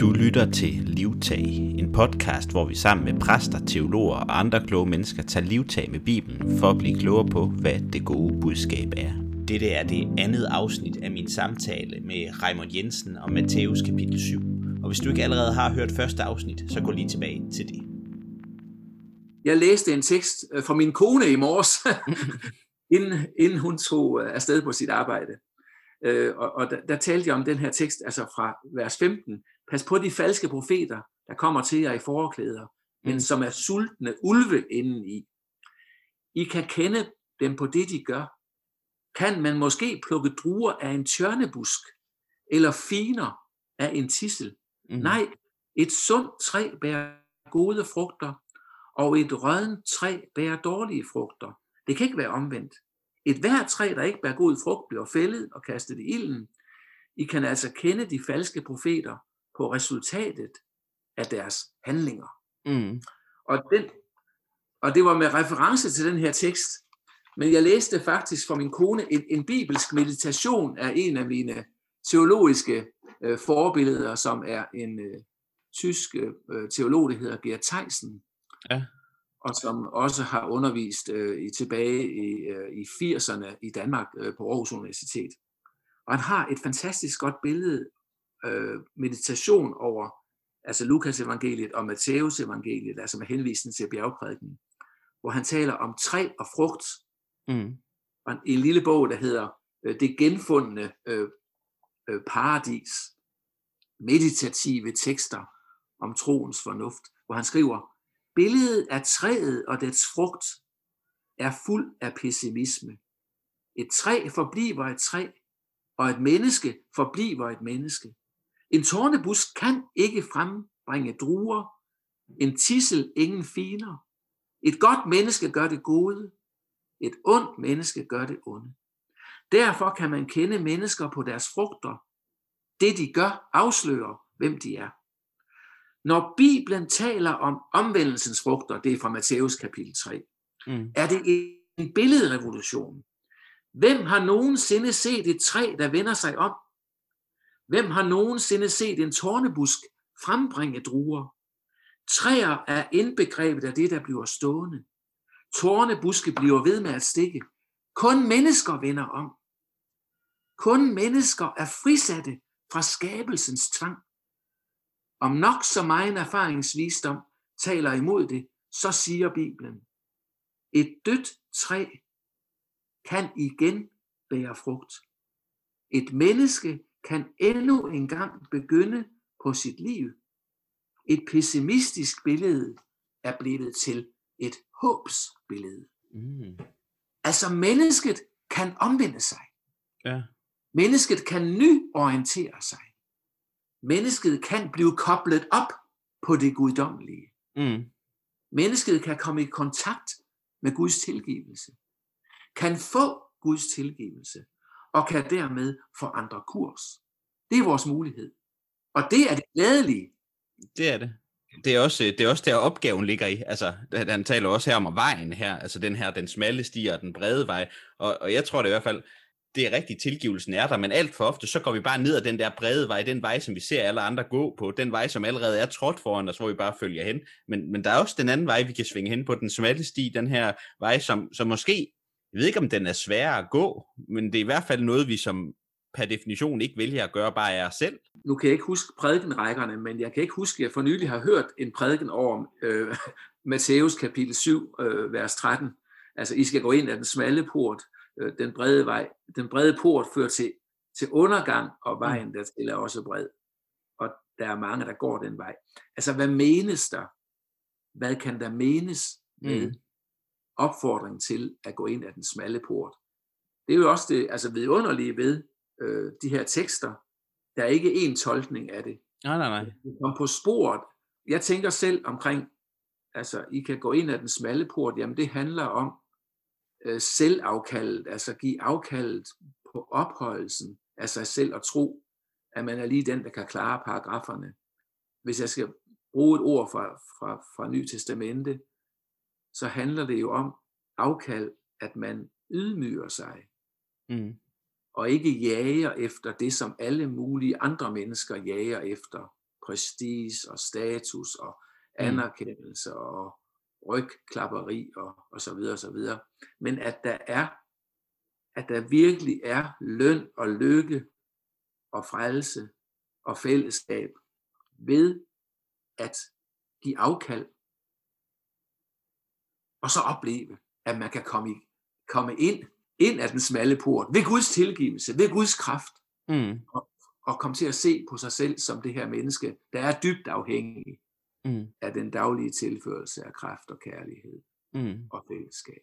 Du lytter til Livtag, en podcast, hvor vi sammen med præster, teologer og andre kloge mennesker tager livtag med Bibelen for at blive klogere på, hvad det gode budskab er. Dette er det andet afsnit af min samtale med Raymond Jensen om Matthæus kapitel 7. Og hvis du ikke allerede har hørt første afsnit, så gå lige tilbage til det. Jeg læste en tekst øh, fra min kone i morges, inden, inden hun tog øh, afsted på sit arbejde. Øh, og, og der, der talte jeg om den her tekst, altså fra vers 15. Pas på de falske profeter, der kommer til jer i forklæder, men mm. som er sultne ulve indeni. I kan kende dem på det, de gør. Kan man måske plukke druer af en tjørnebusk, eller finer af en tissel? Mm. Nej, et sundt træ bærer gode frugter, og et rødent træ bærer dårlige frugter. Det kan ikke være omvendt. Et hvert træ, der ikke bærer god frugt, bliver fældet og kastet i ilden. I kan altså kende de falske profeter på resultatet af deres handlinger. Mm. Og, den, og det var med reference til den her tekst, men jeg læste faktisk fra min kone en, en bibelsk meditation af en af mine teologiske øh, forbilleder, som er en øh, tysk øh, teolog, der hedder Gerd Theisen. Ja og som også har undervist øh, i tilbage i, øh, i 80'erne i Danmark øh, på Aarhus Universitet. Og han har et fantastisk godt billede, øh, meditation over altså Lukas evangeliet og Matthæus evangeliet, altså med henvisning til bjergprædiken, hvor han taler om træ og frugt. Mm. Og en lille bog, der hedder øh, Det genfundne øh, øh, paradis, meditative tekster om troens fornuft, hvor han skriver, Billedet af træet og dets frugt er fuld af pessimisme. Et træ forbliver et træ, og et menneske forbliver et menneske. En tårnebusk kan ikke frembringe druer, en tissel ingen finer. Et godt menneske gør det gode, et ondt menneske gør det onde. Derfor kan man kende mennesker på deres frugter. Det de gør afslører, hvem de er. Når Bibelen taler om omvendelsens frugter, det er fra Matthæus kapitel 3, mm. er det en billedrevolution. Hvem har nogensinde set et træ, der vender sig om? Hvem har nogensinde set en tornebusk frembringe druer? Træer er indbegrebet af det, der bliver stående. Tornebuske bliver ved med at stikke. Kun mennesker vender om. Kun mennesker er frisatte fra skabelsens tvang. Om nok så meget erfaringsvisdom taler imod det, så siger Bibelen, et dødt træ kan igen bære frugt. Et menneske kan endnu engang begynde på sit liv. Et pessimistisk billede er blevet til et håbsbillede. Mm. Altså mennesket kan omvende sig. Ja. Mennesket kan nyorientere sig mennesket kan blive koblet op på det guddommelige. Mm. Mennesket kan komme i kontakt med Guds tilgivelse, kan få Guds tilgivelse, og kan dermed forandre kurs. Det er vores mulighed. Og det er det glædelige. Det er det. Det er, også, det er også der opgaven ligger i. Altså, han taler også her om vejen her, altså den her, den smalle sti og den brede vej. Og, og jeg tror det i hvert fald, det er rigtigt, tilgivelsen er der, men alt for ofte, så går vi bare ned ad den der brede vej, den vej, som vi ser alle andre gå på, den vej, som allerede er trådt foran os, hvor vi bare følger hen. Men, men der er også den anden vej, vi kan svinge hen på, den smalle sti, den her vej, som, som måske, jeg ved ikke, om den er svær at gå, men det er i hvert fald noget, vi som per definition ikke vælger at gøre bare af os selv. Nu kan jeg ikke huske prædikenrækkerne, men jeg kan ikke huske, at jeg for nylig har hørt en prædiken over øh, Matthæus kapitel 7, øh, vers 13. Altså, I skal gå ind af den smalle port, øh, den brede vej, den brede port fører til, til undergang, og mm. vejen der er også bred. Og der er mange, der går den vej. Altså, hvad menes der? Hvad kan der menes med mm. Opfordring til at gå ind af den smalle port? Det er jo også det altså vidunderlige ved øh, de her tekster. Der er ikke én tolkning af det. Nej, nej, nej. Kom på sporet. Jeg tænker selv omkring, altså, I kan gå ind af den smalle port, jamen det handler om, øh, selvafkaldet, altså give afkaldet på ophøjelsen af sig selv og tro, at man er lige den, der kan klare paragraferne. Hvis jeg skal bruge et ord fra, fra, fra Ny Testamente, så handler det jo om afkald, at man ydmyger sig. Mm. Og ikke jager efter det, som alle mulige andre mennesker jager efter. prestige og status og anerkendelse og rygklapperi og, og så videre og så videre. Men at der er, at der virkelig er løn og lykke og frelse og fællesskab ved at give afkald og så opleve, at man kan komme, i, komme ind, ind af den smalle port ved Guds tilgivelse, ved Guds kraft, Mm. og, og komme til at se på sig selv som det her menneske, der er dybt afhængig Mm. af den daglige tilførelse af kraft og kærlighed Mm. og fællesskab.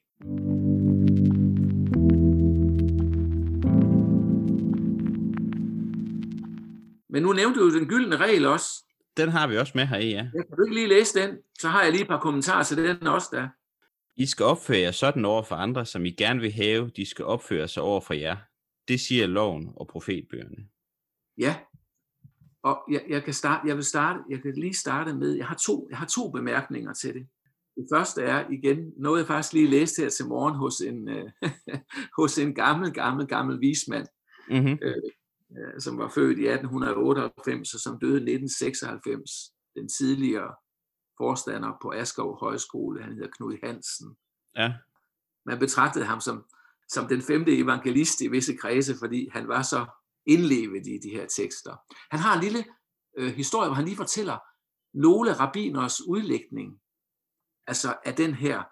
Men nu nævnte du jo den gyldne regel også. Den har vi også med her i, ja. Jeg kan du ikke lige læse den? Så har jeg lige et par kommentarer til den også der. I skal opføre jer sådan over for andre, som I gerne vil have, de skal opføre sig over for jer. Det siger loven og profetbøgerne. Ja. Og jeg, jeg, kan starte, jeg vil starte, jeg kan lige starte med, jeg har to, jeg har to bemærkninger til det. Det første er igen noget, jeg faktisk lige læste her til morgen hos en, øh, hos en gammel, gammel, gammel vismand, Mm-hmm. øh, som var født i 1898 og som døde i 1996. Den tidligere forstander på Askov Højskole, han hedder Knud Hansen. Ja. Man betragtede ham som, som den femte evangelist i visse kredse, fordi han var så indlevet i de her tekster. Han har en lille øh, historie, hvor han lige fortæller nogle rabiners udlægning altså af den her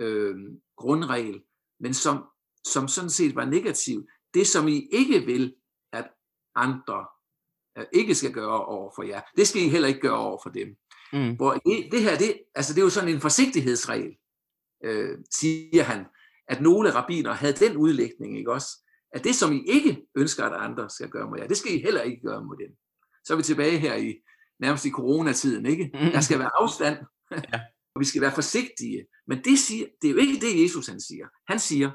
øh, grundregel, men som, som sådan set var negativ. Det, som I ikke vil, at andre ikke skal gøre over for jer, det skal I heller ikke gøre over for dem. Mm. Hvor det, det her, det, altså det er jo sådan en forsigtighedsregel, øh, siger han, at nogle rabiner havde den udlægning, ikke også? At det, som I ikke ønsker, at andre skal gøre mod jer, det skal I heller ikke gøre mod dem. Så er vi tilbage her i nærmest i coronatiden, ikke? Der skal være afstand, Ja. og vi skal være forsigtige. Men det, siger, det er jo ikke det, Jesus han siger. Han siger,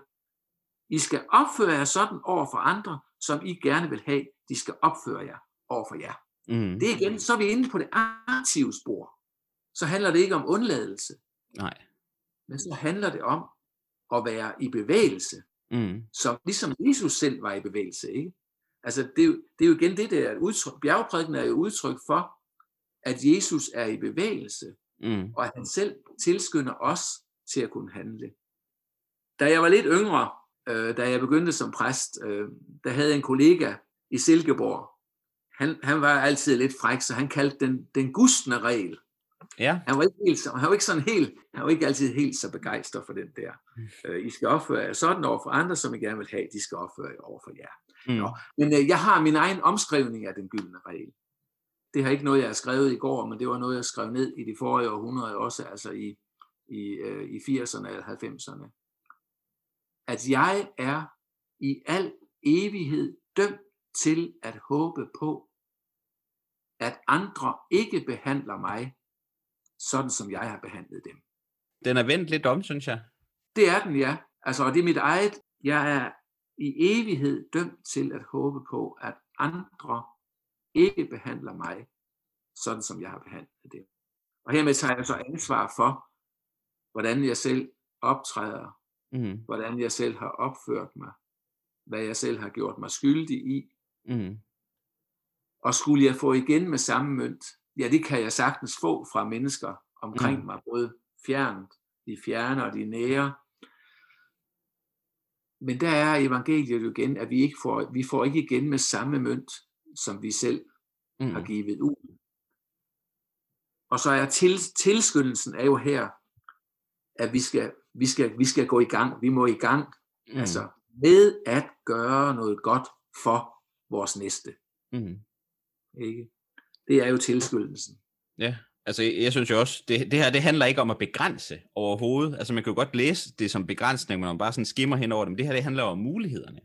I skal opføre jer sådan over for andre, som I gerne vil have, de skal opføre jer over for jer. Mm. Det er igen, så er vi inde på det aktive spor. Så handler det ikke om undladelse, Nej. men så handler det om at være i bevægelse, Mm. som ligesom Jesus selv var i bevægelse. Ikke? Altså, det, er jo, det er jo igen det der udtryk. Bjergprædiken er jo udtryk for, at Jesus er i bevægelse, Mm. og at han selv tilskynder os til at kunne handle. Da jeg var lidt yngre, øh, da jeg begyndte som præst, øh, der havde jeg en kollega i Silkeborg. Han, han var altid lidt fræk, så han kaldte den den gustne regel. Ja. Han var ikke, helt, han var ikke sådan helt, han var ikke altid helt så begejstret for den der. Øh, I skal opføre jer sådan over for andre, som I gerne vil have, de skal opføre jer over for jer. Mm. Nå. Men øh, jeg har min egen omskrivning af den gyldne regel. Det har ikke noget, jeg har skrevet i går, men det var noget, jeg skrev ned i de forrige århundreder også, altså i, i, øh, i 80'erne eller 90'erne. At jeg er i al evighed dømt til at håbe på, at andre ikke behandler mig, sådan som jeg har behandlet dem. Den er vendt lidt om, synes jeg. Det er den, ja. Altså, og det er mit eget. Jeg er i evighed dømt til at håbe på, at andre ikke behandler mig, sådan som jeg har behandlet dem. Og hermed tager jeg så ansvar for, hvordan jeg selv optræder, Mm. hvordan jeg selv har opført mig, hvad jeg selv har gjort mig skyldig i, Mm. Og skulle jeg få igen med samme mønt, ja, det kan jeg sagtens få fra mennesker omkring Mm. mig, både fjernt, de fjerne og de nære. Men der er evangeliet jo igen, at vi ikke får, vi får ikke igen med samme mønt, som vi selv Mm. har givet ud. Og så er til, tilskyndelsen er jo her, at vi skal, vi, skal, vi skal gå i gang. Vi må i gang mm. altså, med at gøre noget godt for vores næste. Mm. Ikke? Det er jo tilskyndelsen. Ja, altså jeg, synes jo også, det, det her det handler ikke om at begrænse overhovedet. Altså man kan jo godt læse det som begrænsning, men man bare sådan skimmer hen over det. Men det her det handler om mulighederne.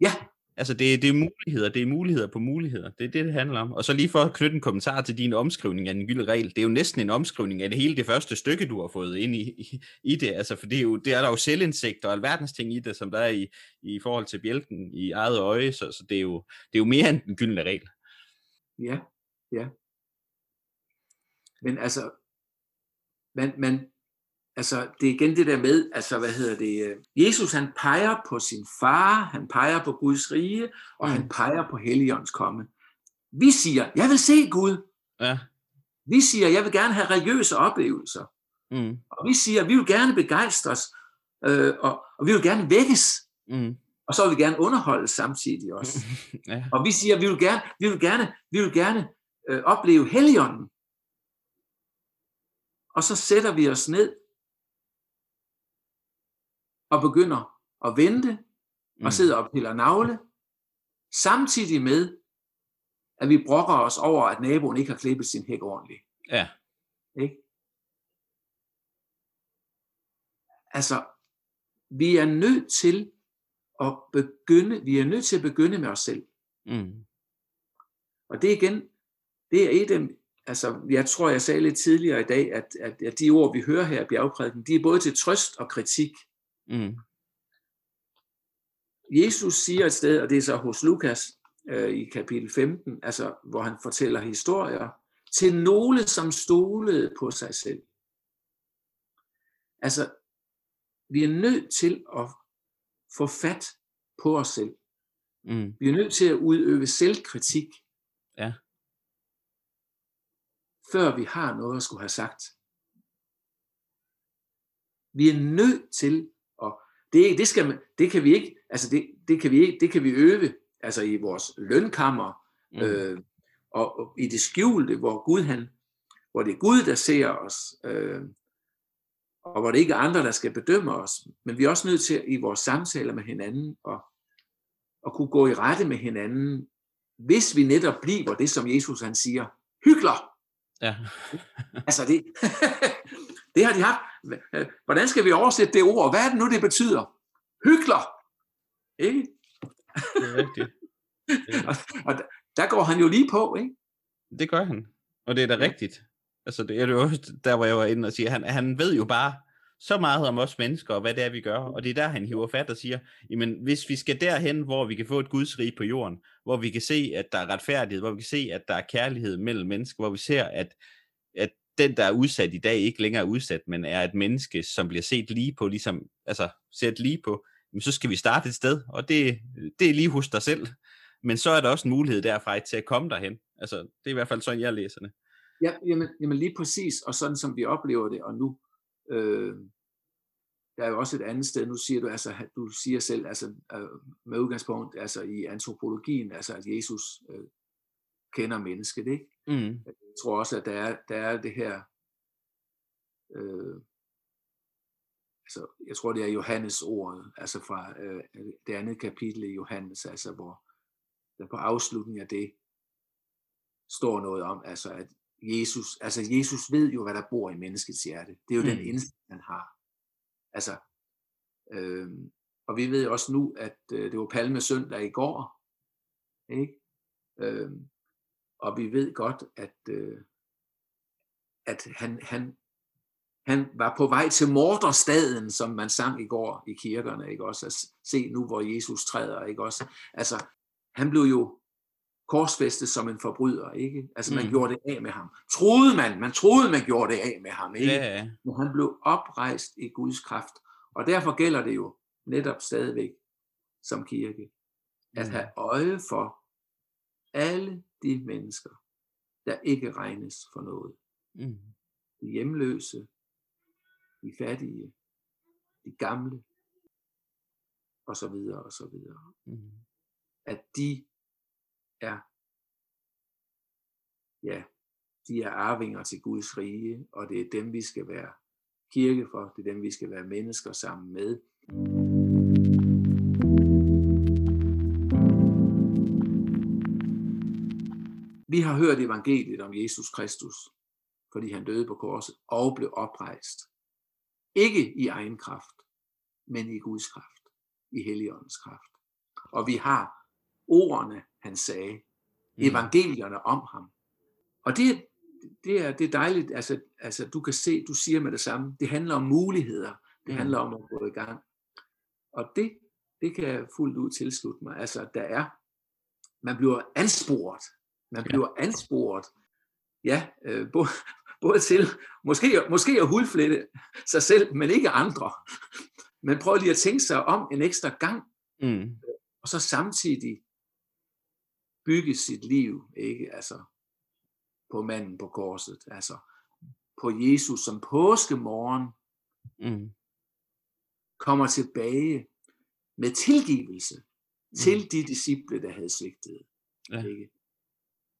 Ja, Altså det, det er muligheder, det er muligheder på muligheder. Det er det, det handler om. Og så lige for at knytte en kommentar til din omskrivning af den gyldne regel. Det er jo næsten en omskrivning af det hele det første stykke, du har fået ind i, i, i det. Altså for det er, jo, det er der jo selvindsigt og alverdens ting i det, som der er i, i forhold til bjælken i eget øje. Så, så det, er jo, det er jo mere end den gyldne regel. Ja, ja. Men altså, man, man, altså, det er igen det der med, altså, hvad hedder det, øh, Jesus han peger på sin far, han peger på Guds rige, og Mm. mm. han peger på Helligåndens komme. Vi siger, jeg vil se Gud, Ja. Vi siger, jeg vil gerne have religiøse oplevelser. Mm. Og vi siger, vi vil gerne begejstres, øh, og, og vi vil gerne vækkes. Mm. Og så vil vi gerne underholde samtidig også. ja. Og vi siger, vi vil gerne, vi vil gerne, vi vil gerne øh, opleve helligånden. Og så sætter vi os ned og begynder at vente og Mm. sidder og piller navle, samtidig med, at vi brokker os over, at naboen ikke har klippet sin hæk ordentligt. Ja. Ikke? Altså, vi er nødt til at begynde, vi er nødt til at begynde med os selv. Mm. Og det igen, det er et af, altså jeg tror, jeg sagde lidt tidligere i dag, at, at, at de ord, vi hører her i bjergprædiken, de er både til trøst og kritik. Mm. Jesus siger et sted, og det er så hos Lukas øh, i kapitel 15, altså hvor han fortæller historier, til nogle, som stolede på sig selv. Altså, vi er nødt til at få fat på os selv. Mm. Vi er nødt til at udøve selvkritik. Ja. Før vi har noget at skulle have sagt. Vi er nødt til at det, det, skal man, det kan vi ikke, altså det, det kan vi ikke, det kan vi øve, altså i vores lønkammer, Mm. øh, og, og i det skjulte, hvor Gud han, hvor det er Gud, der ser os, øh, og hvor det ikke er andre, der skal bedømme os, men vi er også nødt til i vores samtaler med hinanden at, at kunne gå i rette med hinanden, hvis vi netop bliver det, som Jesus han siger, hygler. Ja. Altså det, det har de haft. Hvordan skal vi oversætte det ord? Hvad er det nu, det betyder? Hygler. Ikke? Det er rigtigt. og, og der, går han jo lige på, ikke? Det gør han. Og det er da rigtigt. Altså, det er jo der, hvor jeg var inde og siger, han, han ved jo bare så meget om os mennesker, og hvad det er, vi gør. Og det er der, han hiver fat og siger, jamen, hvis vi skal derhen, hvor vi kan få et Guds rige på jorden, hvor vi kan se, at der er retfærdighed, hvor vi kan se, at der er kærlighed mellem mennesker, hvor vi ser, at, at den, der er udsat i dag, ikke længere er udsat, men er et menneske, som bliver set lige på, ligesom, altså set lige på, jamen, så skal vi starte et sted, og det, det er lige hos dig selv. Men så er der også en mulighed derfra til at komme derhen. Altså, det er i hvert fald sådan, jeg læser det. Ja, jamen, jamen lige præcis, og sådan som vi oplever det, og nu, øh, der er jo også et andet sted, nu siger du, altså, du siger selv, altså, øh, med udgangspunkt altså, i antropologien, altså at Jesus øh, kender mennesket, ikke? Mm. Jeg tror også, at der er, der er det her, øh, altså, jeg tror, det er Johannes ordet, altså fra øh, det andet kapitel i Johannes, altså hvor der på afslutningen af det står noget om, altså at Jesus, altså Jesus ved jo, hvad der bor i menneskets hjerte. Det er jo mm. den indsigt, han har. Altså, øh, og vi ved også nu, at øh, det var palmesøndag i går, ikke? Øh, og vi ved godt, at, øh, at han, han, han var på vej til morderstaden, som man sang i går i kirkerne, ikke også? At se nu, hvor Jesus træder, ikke også? Altså, han blev jo korsfæstet som en forbryder, ikke? Altså, man Mm. gjorde det af med ham. Troede man, man troede, man gjorde det af med ham, ikke? Ja, ja. Men han blev oprejst i Guds kraft. Og derfor gælder det jo netop stadigvæk som kirke, at Mm. have øje for alle de mennesker, der ikke regnes for noget. Mm. De hjemløse, de fattige, de gamle, og så videre, og så videre. Mm. At de er, ja, de er arvinger til Guds rige, og det er dem, vi skal være kirke for, det er dem, vi skal være mennesker sammen med. Vi har hørt evangeliet om Jesus Kristus, fordi han døde på korset og blev oprejst. Ikke i egen kraft, men i Guds kraft, i Helligåndens kraft. Og vi har ordene, han sagde, Mm. evangelierne om ham. Og det, det, er, det er dejligt, altså, altså du kan se, du siger med det samme, det handler om muligheder, det Mm. handler om at gå i gang. Og det, det kan jeg fuldt ud tilslutte mig. Altså, der er, man bliver ansporet, man Ja. bliver ansporet, ja, øh, både, både til, måske, måske at hudflette sig selv, men ikke andre. Men prøv lige at tænke sig om en ekstra gang, Mm. og så samtidig bygge sit liv, ikke? Altså, på manden på korset, altså på Jesus som påskemorgen Mm. kommer tilbage med tilgivelse mm. til de disciple, der havde svigtet. Ja. Ikke?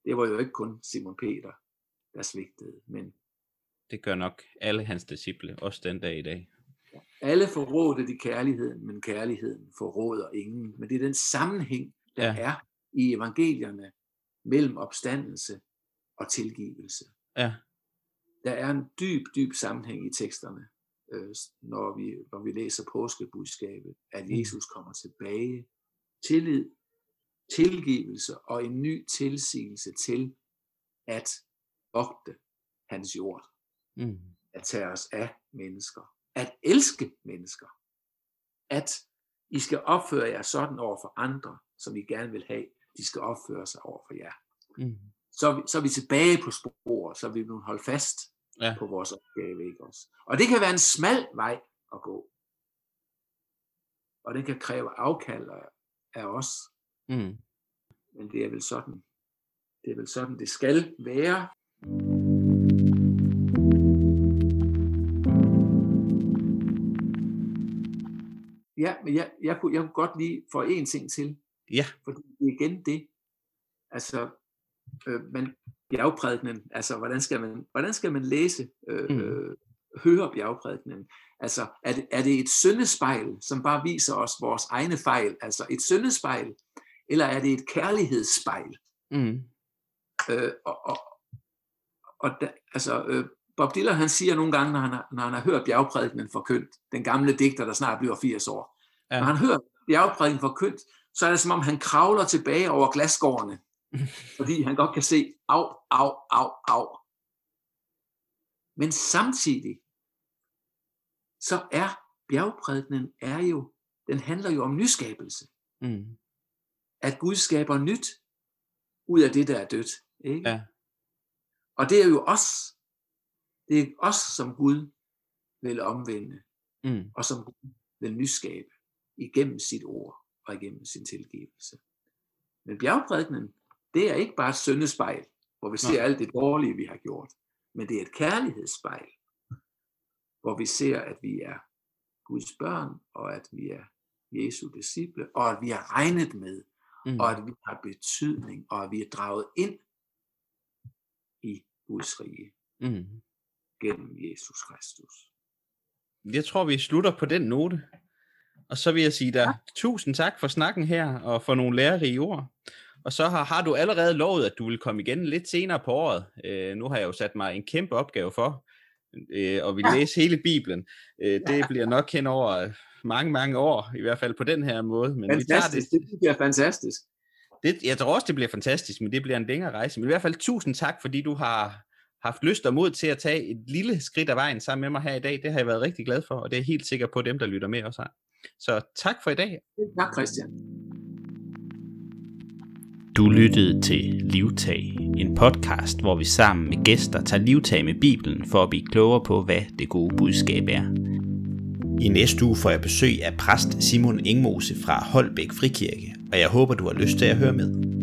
Det var jo ikke kun Simon Peter, der svigtede, men Det gør nok alle hans disciple, også den dag i dag. alle forrådte de kærligheden, men kærligheden forråder ingen. Men det er den sammenhæng, der ja. er i evangelierne mellem opstandelse og tilgivelse. Ja, Der er en dyb, dyb sammenhæng i teksterne, øh, når, vi, når vi læser påskebudskabet, at Mm. Jesus kommer tilbage. Tillid, tilgivelse og en ny tilsigelse til at vogte hans jord. mm. At tage os af mennesker. At elske mennesker. At I skal opføre jer sådan over for andre, som I gerne vil have, de skal opføre sig over for jer. Mm. Så er vi, så er vi tilbage på sporet, så er vi nu holde fast Ja. på vores opgave. Ikke også? Og det kan være en smal vej at gå. Og den kan kræve afkald af- af os. Mm. Men det er vel sådan, det er vel sådan, det skal være. Ja, men jeg, jeg, kunne, jeg kunne godt lige få en ting til. Ja. Fordi det er igen det, altså, øh, man, bjergprædikenen, altså, hvordan skal man, hvordan skal man læse, øh, Mm. øh, høre bjergprædikenen? Altså, er det, er det et syndespejl, som bare viser os vores egne fejl, altså et syndespejl, eller er det et kærlighedsspejl? Mm. Øh, og, og, og da, altså, øh, Bob Dylan han siger nogle gange, når han har, når han har hørt bjergprædikenen forkyndt, den gamle digter, der snart bliver 80 år, Ja. ja. når han hører bjergprædikenen forkyndt, så er det som om han kravler tilbage over glasskårene, fordi han godt kan se, au, au, au, au. Men samtidig, så er bjergprædikenen er jo, den handler jo om nyskabelse. Mm. At Gud skaber nyt ud af det, der er dødt. Ikke? Ja. Og det er jo os. Det er os, som Gud vil omvende, Mm. og som Gud vil nyskabe igennem sit ord og igennem sin tilgivelse. Men bjergprædikenen, det er ikke bare et syndespejl, hvor vi ser Nej. alt det dårlige, vi har gjort, men det er et kærlighedsspejl, hvor vi ser, at vi er Guds børn, og at vi er Jesu disciple, og at vi er regnet med, Mm. og at vi har betydning, og at vi er draget ind i Guds rige Mm. gennem Jesus Kristus. Jeg tror, vi slutter på den note. Og så vil jeg sige dig ja. tusind tak for snakken her, og for nogle lærerige ord. Og så har, har du allerede lovet, at du vil komme igen lidt senere på året. Øh, nu har jeg jo sat mig en kæmpe opgave for, øh, og vi ja. Ja. læse hele Bibelen. Øh, det bliver nok hen over mange, mange år, i hvert fald på den her måde. Men vi tager Fantastisk, det, det synes jeg er fantastisk. det, jeg tror også, det bliver fantastisk, men det bliver en længere rejse. Men i hvert fald tusind tak, fordi du har haft lyst og mod til at tage et lille skridt af vejen sammen med mig her i dag. Det har jeg været rigtig glad for, og det er jeg helt sikker på, at dem, der lytter med også har. Så tak for i dag. Tak Christian. Du lyttede til Livtag, en podcast, hvor vi sammen med gæster tager livtag med Bibelen for at blive klogere på, hvad det gode budskab er. I næste uge får jeg besøg af præst Simon Ingmose fra Holbæk Frikirke, og jeg håber, du har lyst til at høre med.